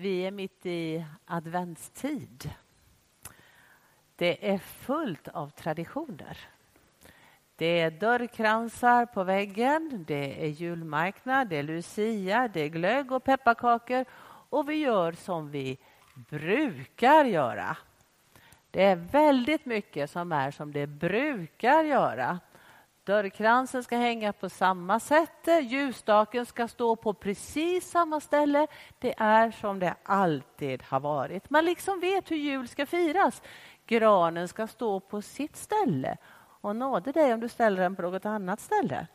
Vi är mitt i adventstid. Det är fullt av traditioner. Det är dörrkransar på väggen, det är julmarknad, det är lucia, det är glögg och pepparkakor och vi gör som vi brukar göra. Det är väldigt mycket som är som det brukar göra. Dörrkransen ska hänga på samma sätt. Ljusstaken ska stå på precis samma ställe. Det är som det alltid har varit. Man liksom vet hur jul ska firas. Granen ska stå på sitt ställe. Och nåde dig om du ställer den på något annat ställe.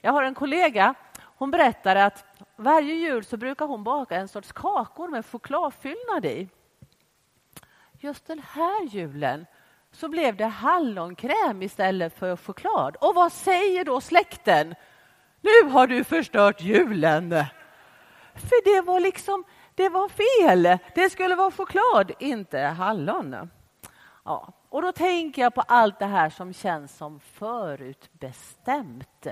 Jag har en kollega. Hon berättade att varje jul så brukar hon baka en sorts kakor med chokladfyllnad i. Just den här julen så blev det hallonkräm istället för choklad. Och vad säger då släkten? Nu har du förstört julen. För det var liksom, det var fel. Det skulle vara choklad, inte hallon. Ja, och då tänker jag på allt det här som känns som förutbestämt.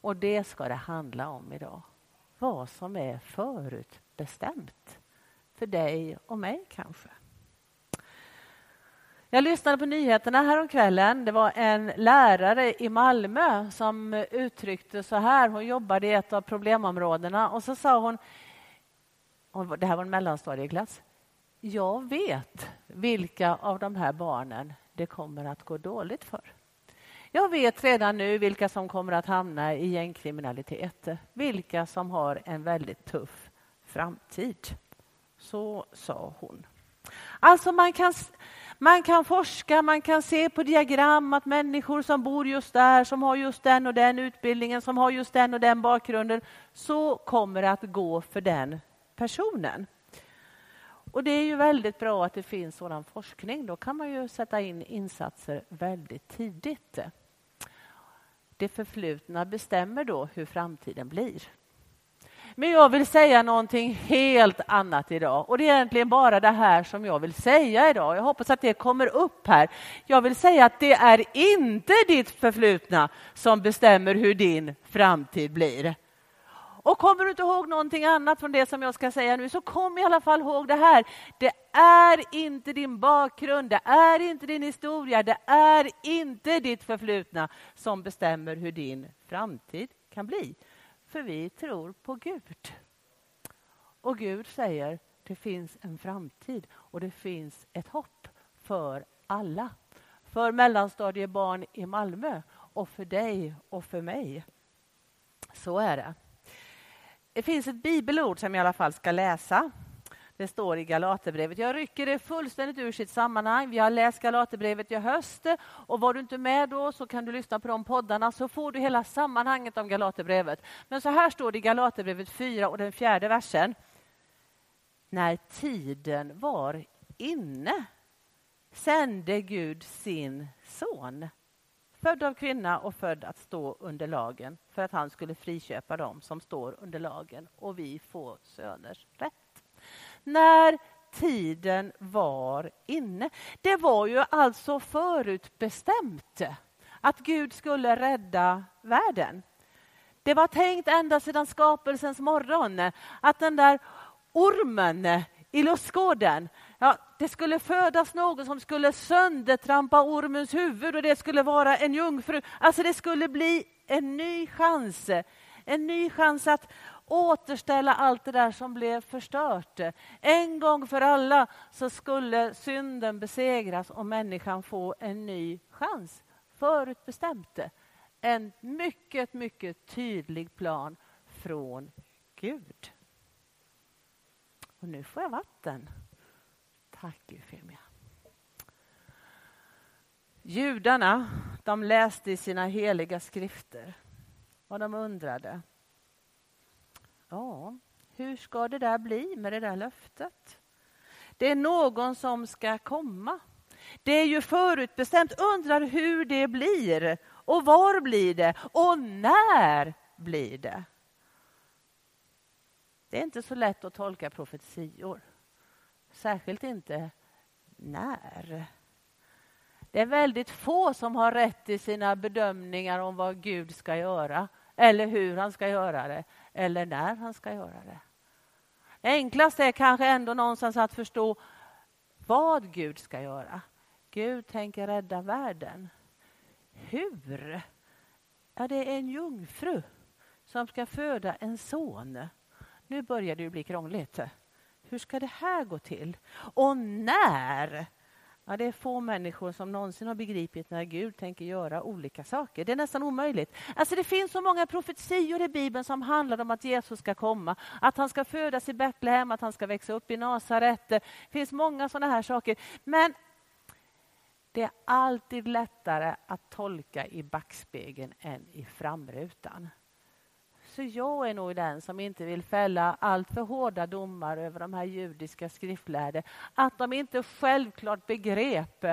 Och det ska det handla om idag. Vad som är förutbestämt. För dig och mig kanske. Jag lyssnade på nyheterna häromkvällen. Det var en lärare i Malmö som uttryckte så här. Hon jobbade i ett av problemområdena och så sa hon, det här var en mellanstadieklass. Jag vet vilka av de här barnen det kommer att gå dåligt för. Jag vet redan nu vilka som kommer att hamna i gängkriminalitet. Vilka som har en väldigt tuff framtid. Så sa hon. Alltså man kan man kan forska, man kan se på diagram att människor som bor just där, som har just den och den utbildningen, som har just den och den bakgrunden, så kommer det att gå för den personen. Och det är ju väldigt bra att det finns sådan forskning. Då kan man ju sätta in insatser väldigt tidigt. Det förflutna bestämmer då hur framtiden blir. Men jag vill säga någonting helt annat idag. Och det är egentligen bara det här som jag vill säga idag. Jag hoppas att det kommer upp här. Jag vill säga att det är inte ditt förflutna som bestämmer hur din framtid blir. Och kommer du inte ihåg någonting annat från det som jag ska säga nu så kom i alla fall ihåg det här. Det är inte din bakgrund, det är inte din historia, det är inte ditt förflutna som bestämmer hur din framtid kan bli. För vi tror på Gud. Och Gud säger det finns en framtid och det finns ett hopp för alla. För mellanstadiebarn i Malmö och för dig och för mig. Så är det. Det finns ett bibelord som jag i alla fall ska läsa det står i Galaterbrevet. Jag rycker det fullständigt ur sitt sammanhang. Vi har läst Galaterbrevet i höst och var du inte med då så kan du lyssna på de poddarna så får du hela sammanhanget om Galaterbrevet. Men så här står det i Galaterbrevet 4 och den fjärde versen. När tiden var inne sände Gud sin son född av kvinna och född att stå under lagen för att han skulle friköpa dem som står under lagen och vi får söners rätt när tiden var inne. Det var ju alltså förutbestämt att Gud skulle rädda världen. Det var tänkt ända sedan skapelsens morgon att den där ormen i lustgården, ja, det skulle födas någon som skulle söndertrampa ormens huvud och det skulle vara en jungfru. Alltså det skulle bli en ny chans. En ny chans att återställa allt det där som blev förstört. En gång för alla så skulle synden besegras och människan få en ny chans. Förutbestämt. En mycket, mycket tydlig plan från Gud. Och nu får jag vatten. Tack Eufemia. Judarna de läste i sina heliga skrifter och de undrade Ja, hur ska det där bli med det där löftet? Det är någon som ska komma. Det är ju förutbestämt. Undrar hur det blir och var blir det och när blir det? Det är inte så lätt att tolka profetior. Särskilt inte när. Det är väldigt få som har rätt i sina bedömningar om vad Gud ska göra eller hur han ska göra det eller när han ska göra det. Enklast är kanske ändå någonstans att förstå vad Gud ska göra. Gud tänker rädda världen. Hur? Ja, det är en jungfru som ska föda en son. Nu börjar det bli krångligt. Hur ska det här gå till? Och när? Ja, det är få människor som någonsin har begripit när Gud tänker göra olika saker. Det är nästan omöjligt. Alltså det finns så många profetior i Bibeln som handlar om att Jesus ska komma, att han ska födas i Betlehem, att han ska växa upp i Nasaret. Det finns många sådana här saker. Men det är alltid lättare att tolka i backspegeln än i framrutan. Så jag är nog den som inte vill fälla allt för hårda domar över de här judiska skriftlärde. Att de inte självklart begrep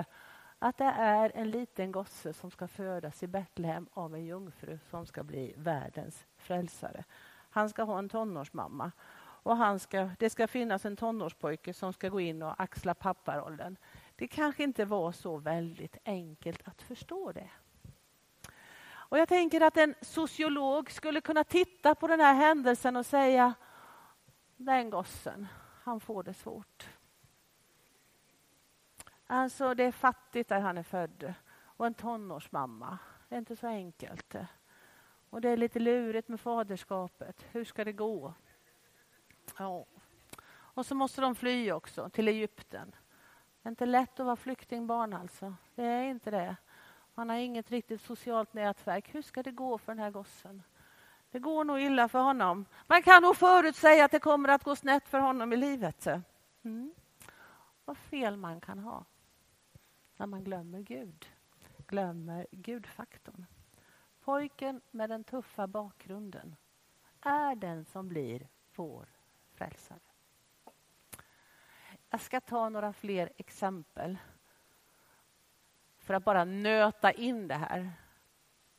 att det är en liten gosse som ska födas i Betlehem av en jungfru som ska bli världens frälsare. Han ska ha en tonårsmamma och han ska, det ska finnas en tonårspojke som ska gå in och axla papparollen. Det kanske inte var så väldigt enkelt att förstå det. Och jag tänker att en sociolog skulle kunna titta på den här händelsen och säga den gossen, han får det svårt. Alltså det är fattigt där han är född och en tonårsmamma. Det är inte så enkelt. Och det är lite lurigt med faderskapet. Hur ska det gå? Ja. Och så måste de fly också till Egypten. Det är inte lätt att vara flyktingbarn alltså. Det är inte det. Han har inget riktigt socialt nätverk. Hur ska det gå för den här gossen? Det går nog illa för honom. Man kan nog förutsäga att det kommer att gå snett för honom i livet. Mm. Vad fel man kan ha när man glömmer Gud. Glömmer Gudfaktorn. Pojken med den tuffa bakgrunden är den som blir vår frälsare. Jag ska ta några fler exempel för att bara nöta in det här.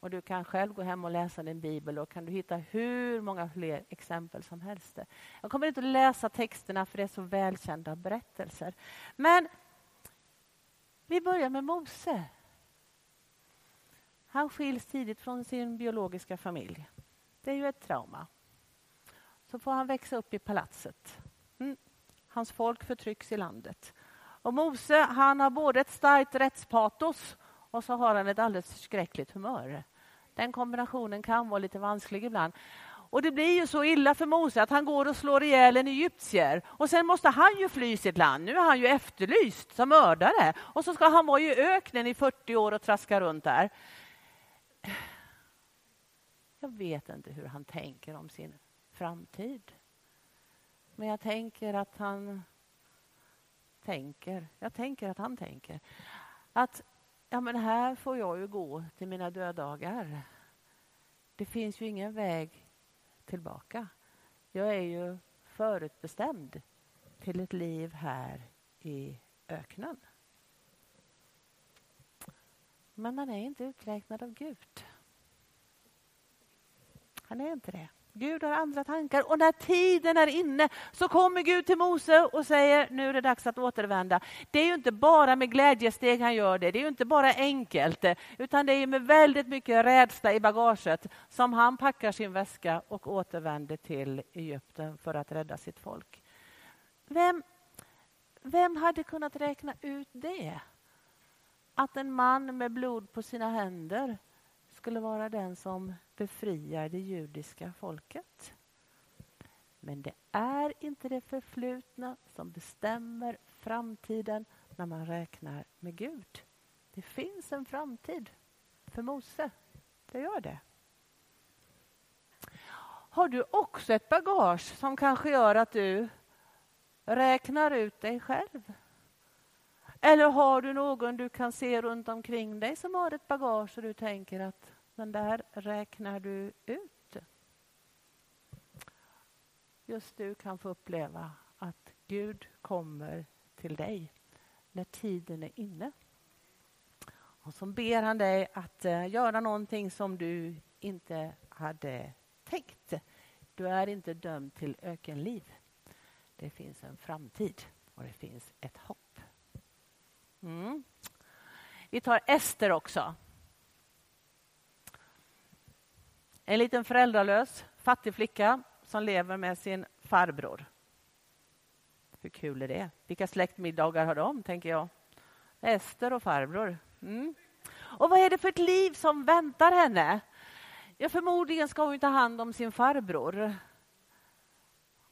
Och Du kan själv gå hem och läsa din bibel och kan du hitta hur många fler exempel som helst. Jag kommer inte att läsa texterna för det är så välkända berättelser. Men vi börjar med Mose. Han skiljs tidigt från sin biologiska familj. Det är ju ett trauma. Så får han växa upp i palatset. Mm. Hans folk förtrycks i landet. Och Mose han har både ett starkt rättspatos och så har han ett alldeles förskräckligt humör. Den kombinationen kan vara lite vansklig ibland. Och det blir ju så illa för Mose att han går och slår ihjäl en egyptier. Och sen måste han ju fly sitt land. Nu är han ju efterlyst som mördare. Och så ska han vara i öknen i 40 år och traska runt där. Jag vet inte hur han tänker om sin framtid. Men jag tänker att han tänker, jag tänker att han tänker, att ja, men här får jag ju gå till mina döddagar. Det finns ju ingen väg tillbaka. Jag är ju förutbestämd till ett liv här i öknen. Men man är inte uträknad av Gud. Han är inte det. Gud har andra tankar och när tiden är inne så kommer Gud till Mose och säger nu är det dags att återvända. Det är ju inte bara med glädjesteg han gör det, det är ju inte bara enkelt utan det är med väldigt mycket rädsla i bagaget som han packar sin väska och återvänder till Egypten för att rädda sitt folk. Vem, vem hade kunnat räkna ut det? Att en man med blod på sina händer skulle vara den som befriar det judiska folket. Men det är inte det förflutna som bestämmer framtiden när man räknar med Gud. Det finns en framtid för Mose. Det gör det. Har du också ett bagage som kanske gör att du räknar ut dig själv? Eller har du någon du kan se runt omkring dig som har ett bagage och du tänker att den där räknar du ut. Just du kan få uppleva att Gud kommer till dig när tiden är inne. Och så ber han dig att eh, göra någonting som du inte hade tänkt. Du är inte dömd till ökenliv. Det finns en framtid och det finns ett hopp. Mm. Vi tar Ester också. En liten föräldralös fattig flicka som lever med sin farbror. Hur kul är det? Vilka släktmiddagar har de, tänker jag. Ester och farbror. Mm. Och vad är det för ett liv som väntar henne? Ja, förmodligen ska hon ta hand om sin farbror.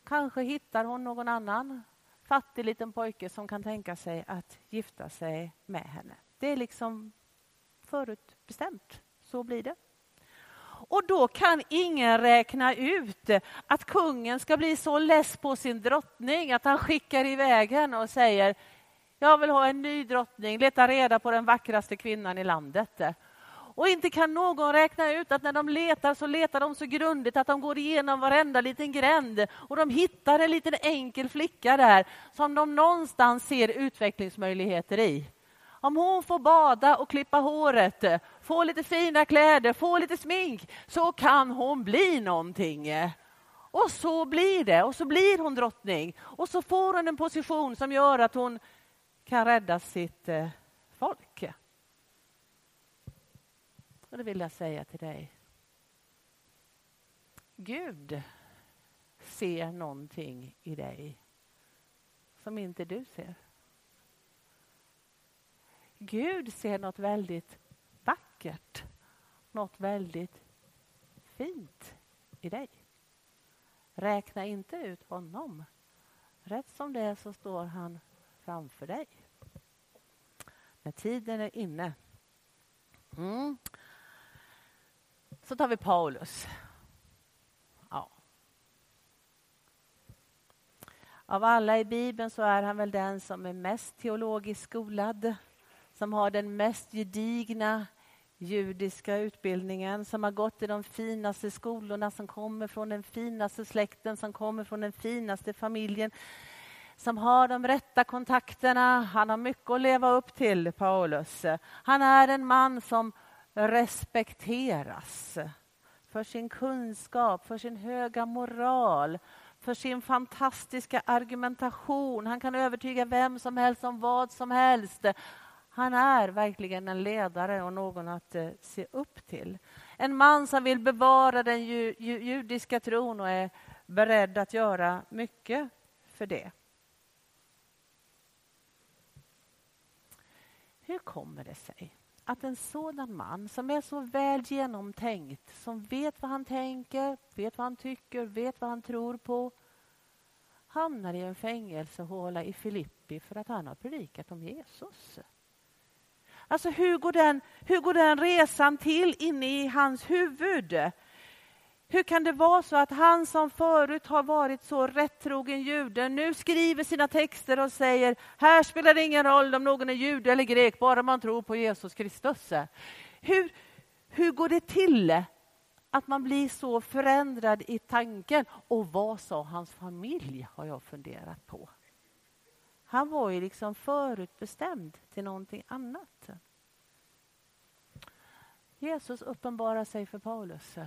Kanske hittar hon någon annan fattig liten pojke som kan tänka sig att gifta sig med henne. Det är liksom förutbestämt. Så blir det. Och då kan ingen räkna ut att kungen ska bli så less på sin drottning att han skickar iväg henne och säger jag vill ha en ny drottning, leta reda på den vackraste kvinnan i landet. Och inte kan någon räkna ut att när de letar så letar de så grundligt att de går igenom varenda liten gränd och de hittar en liten enkel flicka där som de någonstans ser utvecklingsmöjligheter i. Om hon får bada och klippa håret, få lite fina kläder, få lite smink så kan hon bli någonting. Och så blir det, och så blir hon drottning. Och så får hon en position som gör att hon kan rädda sitt eh, folk. Och det vill jag säga till dig. Gud ser någonting i dig som inte du ser. Gud ser något väldigt vackert, något väldigt fint i dig. Räkna inte ut honom. Rätt som det är så står han framför dig. När tiden är inne. Mm. Så tar vi Paulus. Ja. Av alla i Bibeln så är han väl den som är mest teologiskt skolad som har den mest gedigna judiska utbildningen, som har gått i de finaste skolorna, som kommer från den finaste släkten, som kommer från den finaste familjen, som har de rätta kontakterna. Han har mycket att leva upp till, Paulus. Han är en man som respekteras för sin kunskap, för sin höga moral, för sin fantastiska argumentation. Han kan övertyga vem som helst om vad som helst. Han är verkligen en ledare och någon att eh, se upp till. En man som vill bevara den ju, ju, judiska tron och är beredd att göra mycket för det. Hur kommer det sig att en sådan man som är så väl genomtänkt, som vet vad han tänker, vet vad han tycker, vet vad han tror på hamnar i en fängelsehåla i Filippi för att han har predikat om Jesus? Alltså hur går, den, hur går den resan till inne i hans huvud? Hur kan det vara så att han som förut har varit så rättrogen jude nu skriver sina texter och säger här spelar det ingen roll om någon är jude eller grek, bara man tror på Jesus Kristus. Hur, hur går det till att man blir så förändrad i tanken? Och vad sa hans familj, har jag funderat på. Han var ju liksom förutbestämd till någonting annat. Jesus uppenbarar sig för Paulus.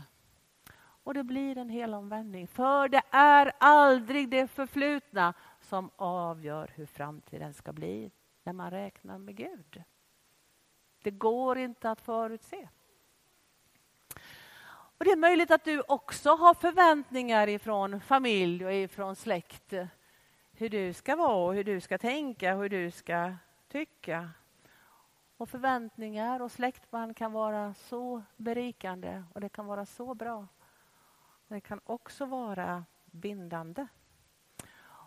Och det blir en hel omvändning. För det är aldrig det förflutna som avgör hur framtiden ska bli när man räknar med Gud. Det går inte att förutse. Och Det är möjligt att du också har förväntningar ifrån familj och ifrån släkt hur du ska vara, hur du ska tänka, hur du ska tycka. Och förväntningar och släktband kan vara så berikande och det kan vara så bra. Det kan också vara bindande.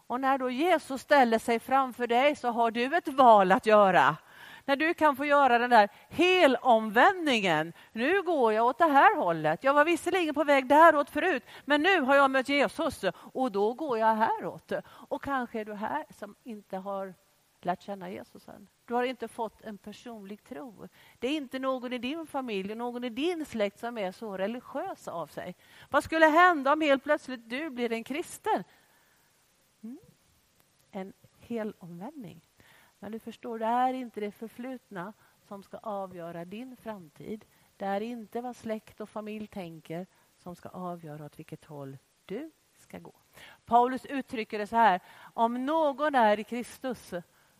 Och när då Jesus ställer sig framför dig så har du ett val att göra. När du kan få göra den där helomvändningen. Nu går jag åt det här hållet. Jag var visserligen på väg däråt förut, men nu har jag mött Jesus och då går jag häråt. Och kanske är du här som inte har lärt känna Jesus än. Du har inte fått en personlig tro. Det är inte någon i din familj, någon i din släkt som är så religiös av sig. Vad skulle hända om helt plötsligt du blir en kristen? Mm. En hel omvändning. Men du förstår, det är inte det förflutna som ska avgöra din framtid. Det är inte vad släkt och familj tänker som ska avgöra åt vilket håll du ska gå. Paulus uttrycker det så här, om någon är i Kristus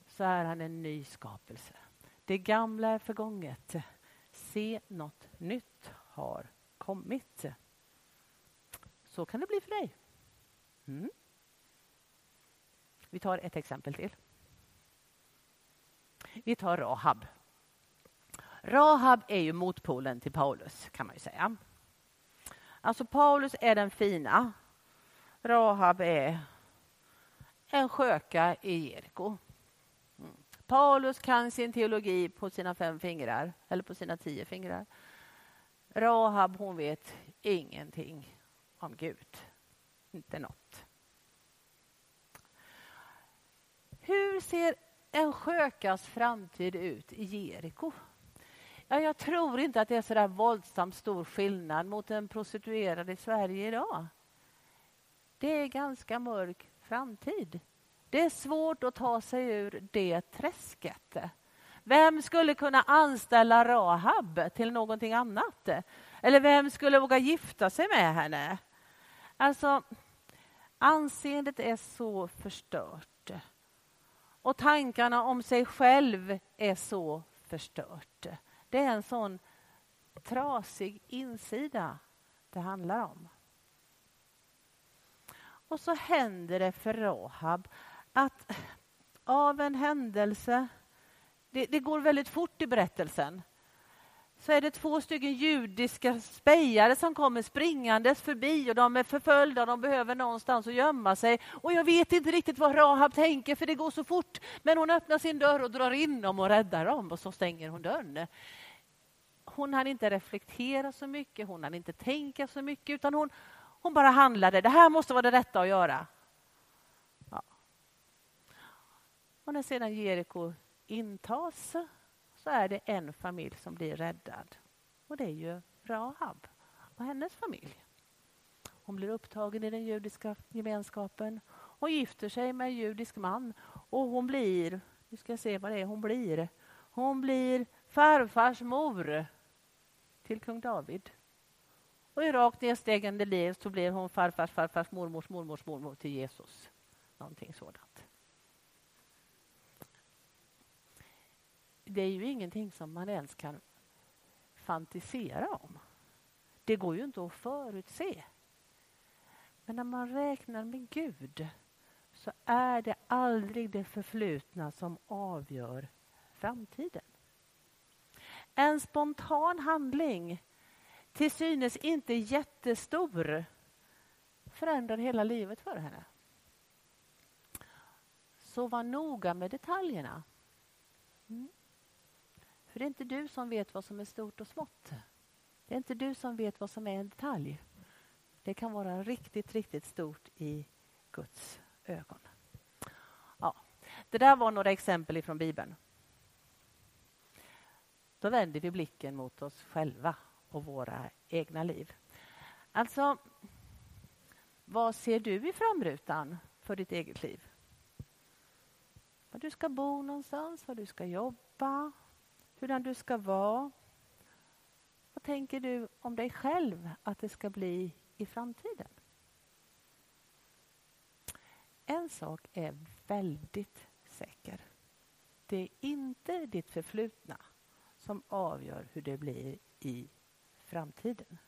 så är han en ny skapelse. Det gamla är förgånget. Se, något nytt har kommit. Så kan det bli för dig. Mm. Vi tar ett exempel till. Vi tar Rahab. Rahab är ju motpolen till Paulus kan man ju säga. Alltså Paulus är den fina. Rahab är en sköka i Jeriko. Mm. Paulus kan sin teologi på sina fem fingrar, eller på sina tio fingrar. Rahab hon vet ingenting om Gud. Inte något. Hur ser en skökas framtid ut i Jeriko? Ja, jag tror inte att det är så där våldsamt stor skillnad mot en prostituerad i Sverige idag. Det är ganska mörk framtid. Det är svårt att ta sig ur det träsket. Vem skulle kunna anställa Rahab till någonting annat? Eller vem skulle våga gifta sig med henne? Alltså, anseendet är så förstört. Och tankarna om sig själv är så förstört. Det är en sån trasig insida det handlar om. Och så händer det för Rahab att av en händelse, det, det, går väldigt fort i berättelsen, så är det två stycken judiska spejare som kommer springandes förbi och de är förföljda och de behöver någonstans att gömma sig. Och jag vet inte riktigt vad Rahab tänker för det går så fort. Men hon öppnar sin dörr och drar in dem och räddar dem och så stänger hon dörren. Hon hann inte reflektera så mycket, hon hann inte tänka så mycket utan hon, hon bara handlade. Det här måste vara det rätta att göra. Ja. Och när sedan Jeriko intas så är det en familj som blir räddad. Och det är ju Rahab och hennes familj. Hon blir upptagen i den judiska gemenskapen och gifter sig med en judisk man. Och hon blir, nu ska jag se vad det är hon blir. Hon blir farfars mor till kung David. Och i rakt nedstegande liv så blir hon farfars farfars mormors mormors mormor till Jesus. Någonting sådant. Det är ju ingenting som man ens kan fantisera om. Det går ju inte att förutse. Men när man räknar med Gud så är det aldrig det förflutna som avgör framtiden. En spontan handling, till synes inte jättestor, förändrar hela livet för henne. Så var noga med detaljerna. Mm. För det är inte du som vet vad som är stort och smått. Det är inte du som vet vad som är en detalj. Det kan vara riktigt, riktigt stort i Guds ögon. Ja, det där var några exempel ifrån Bibeln. Då vänder vi blicken mot oss själva och våra egna liv. Alltså, vad ser du i framrutan för ditt eget liv? Var du ska bo någonstans, var du ska jobba, hur du ska vara. Vad tänker du om dig själv att det ska bli i framtiden? En sak är väldigt säker. Det är inte ditt förflutna som avgör hur det blir i framtiden.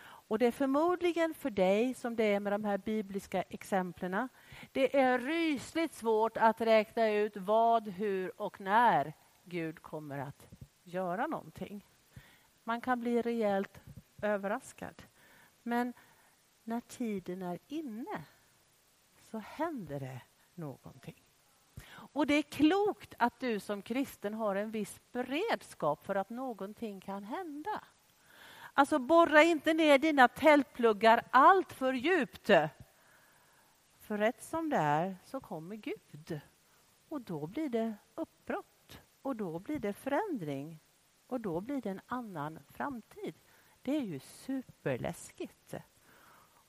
Och det är förmodligen för dig som det är med de här bibliska exemplen. Det är rysligt svårt att räkna ut vad, hur och när Gud kommer att göra någonting. Man kan bli rejält överraskad. Men när tiden är inne så händer det någonting. Och det är klokt att du som kristen har en viss beredskap för att någonting kan hända. Alltså borra inte ner dina tältpluggar allt för djupt. För rätt som det är så kommer Gud. Och då blir det uppbrott. Och då blir det förändring. Och då blir det en annan framtid. Det är ju superläskigt.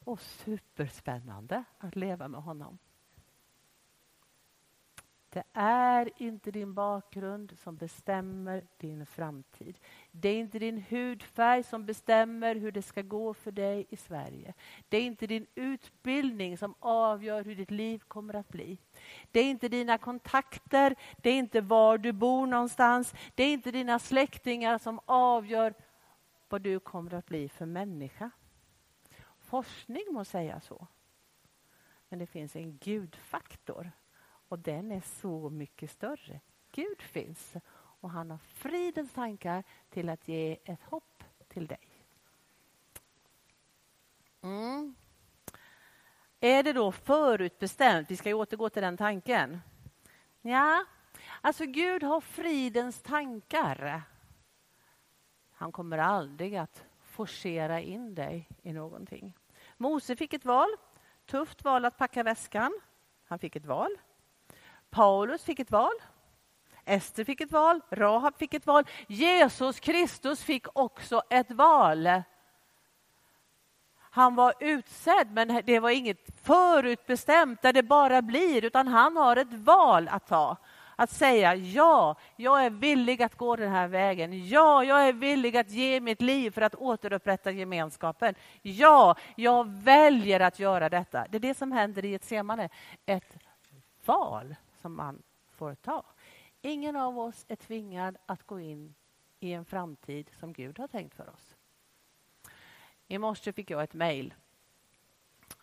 Och superspännande att leva med honom. Det är inte din bakgrund som bestämmer din framtid. Det är inte din hudfärg som bestämmer hur det ska gå för dig i Sverige. Det är inte din utbildning som avgör hur ditt liv kommer att bli. Det är inte dina kontakter, det är inte var du bor någonstans. Det är inte dina släktingar som avgör vad du kommer att bli för människa. Forskning må säga så. Men det finns en gudfaktor och den är så mycket större. Gud finns och han har fridens tankar till att ge ett hopp till dig. Mm. Är det då förutbestämt? Vi ska återgå till den tanken. Ja, alltså Gud har fridens tankar. Han kommer aldrig att forcera in dig i någonting. Mose fick ett val. Tufft val att packa väskan. Han fick ett val. Paulus fick ett val. Ester fick ett val. Rahab fick ett val. Jesus Kristus fick också ett val. Han var utsedd, men det var inget förutbestämt där det bara blir, utan han har ett val att ta. Att säga ja, jag är villig att gå den här vägen. Ja, jag är villig att ge mitt liv för att återupprätta gemenskapen. Ja, jag väljer att göra detta. Det är det som händer i ett semane. Ett val som man får ta. Ingen av oss är tvingad att gå in i en framtid som Gud har tänkt för oss. I morse fick jag ett mejl.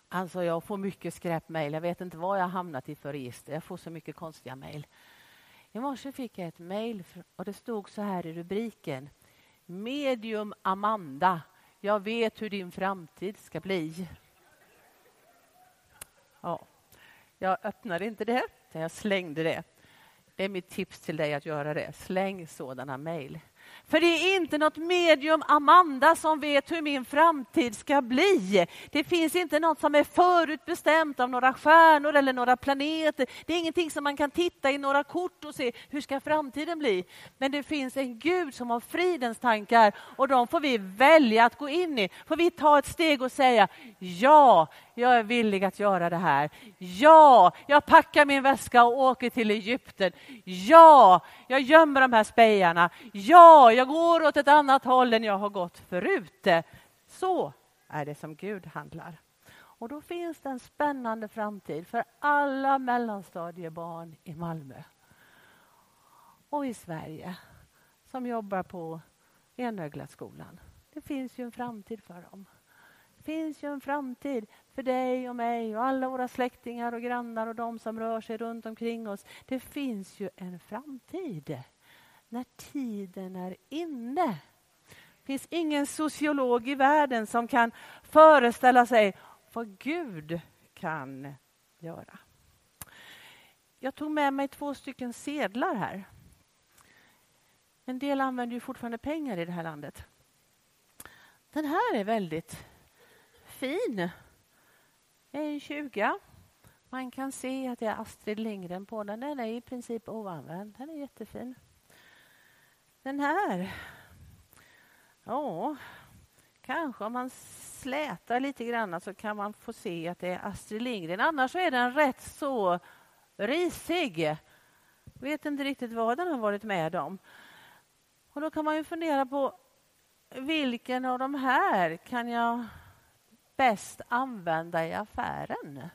Alltså jag får mycket skräpmejl. Jag vet inte vad jag har hamnat i för register. Jag får så mycket konstiga mejl. I morse fick jag ett mejl och det stod så här i rubriken. Medium Amanda. Jag vet hur din framtid ska bli. Ja, jag öppnade inte det, jag slängde det. Det är mitt tips till dig att göra det. Släng sådana mejl. För det är inte något medium Amanda som vet hur min framtid ska bli. Det finns inte något som är förutbestämt av några stjärnor eller några planeter. Det är ingenting som man kan titta i några kort och se hur ska framtiden bli. Men det finns en Gud som har fridens tankar och de får vi välja att gå in i. Får vi ta ett steg och säga ja, jag är villig att göra det här. Ja, jag packar min väska och åker till Egypten. Ja, jag gömmer de här spejarna. Ja, jag går åt ett annat håll än jag har gått förut. Så är det som Gud handlar. Och då finns det en spännande framtid för alla mellanstadiebarn i Malmö och i Sverige som jobbar på Enöglaskolan. Det finns ju en framtid för dem. Det finns ju en framtid för dig och mig och alla våra släktingar och grannar och de som rör sig runt omkring oss. Det finns ju en framtid när tiden är inne. Det finns ingen sociolog i världen som kan föreställa sig vad Gud kan göra. Jag tog med mig två stycken sedlar här. En del använder ju fortfarande pengar i det här landet. Den här är väldigt fin. Det är en 20. Man kan se att det är Astrid Lindgren på den. Den är i princip oanvänd. Den är jättefin. Den här. Ja, kanske om man slätar lite grann så kan man få se att det är Astrid Lindgren. Annars är den rätt så risig. Vet inte riktigt vad den har varit med om. Och då kan man ju fundera på vilken av de här kan jag bäst använda i affären?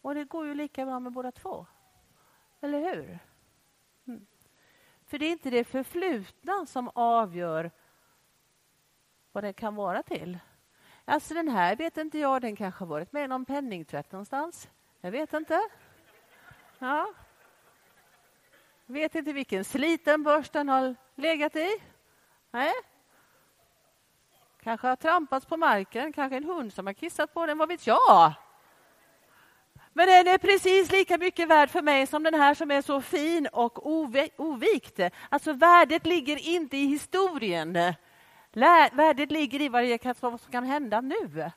Och det går ju lika bra med båda två. Eller hur? Mm. För det är inte det förflutna som avgör vad det kan vara till. Alltså den här vet inte jag, den kanske har varit med i någon penningtvätt någonstans. Jag vet inte. Ja. Vet inte vilken sliten börs den har legat i. Nej. Kanske har trampats på marken, kanske en hund som har kissat på den, vad vet jag? Men den är precis lika mycket värd för mig som den här som är så fin och ovikt. Alltså värdet ligger inte i historien. Värdet ligger i vad som kan hända nu.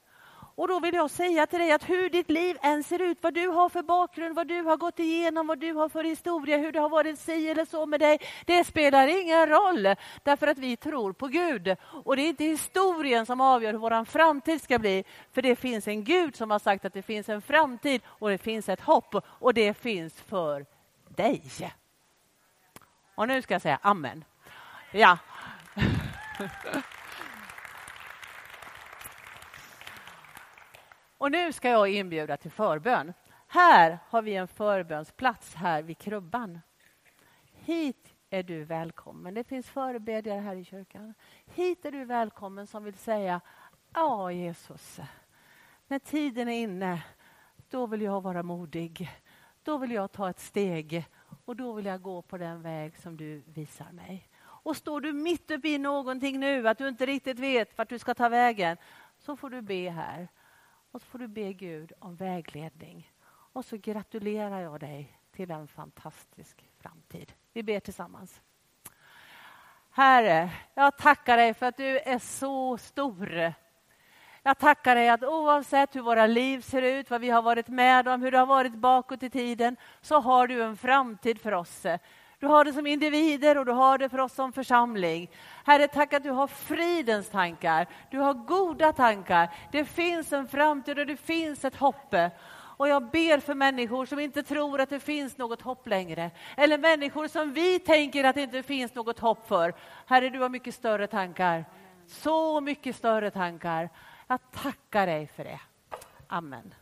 Och då vill jag säga till dig att hur ditt liv än ser ut, vad du har för bakgrund, vad du har gått igenom, vad du har för historia, hur det har varit si eller så med dig, det spelar ingen roll. Därför att vi tror på Gud. Och det är inte historien som avgör hur vår framtid ska bli. För det finns en Gud som har sagt att det finns en framtid och det finns ett hopp och det finns för dig. Och nu ska jag säga amen. Ja. Och nu ska jag inbjuda till förbön. Här har vi en förbönsplats här vid krubban. Hit är du välkommen. Det finns förebedjare här i kyrkan. Hit är du välkommen som vill säga Ja, Jesus, när tiden är inne då vill jag vara modig. Då vill jag ta ett steg och då vill jag gå på den väg som du visar mig. Och står du mitt uppe i någonting nu, att du inte riktigt vet vart du ska ta vägen, så får du be här. Och så får du be Gud om vägledning. Och så gratulerar jag dig till en fantastisk framtid. Vi ber tillsammans. Herre, jag tackar dig för att du är så stor. Jag tackar dig att oavsett hur våra liv ser ut, vad vi har varit med om, hur det har varit bakåt i tiden, så har du en framtid för oss. Du har det som individer och du har det för oss som församling. Herre, tack att du har fridens tankar. Du har goda tankar. Det finns en framtid och det finns ett hopp. Och jag ber för människor som inte tror att det finns något hopp längre. Eller människor som vi tänker att det inte finns något hopp för. Herre, du har mycket större tankar. Så mycket större tankar. Jag tackar dig för det. Amen.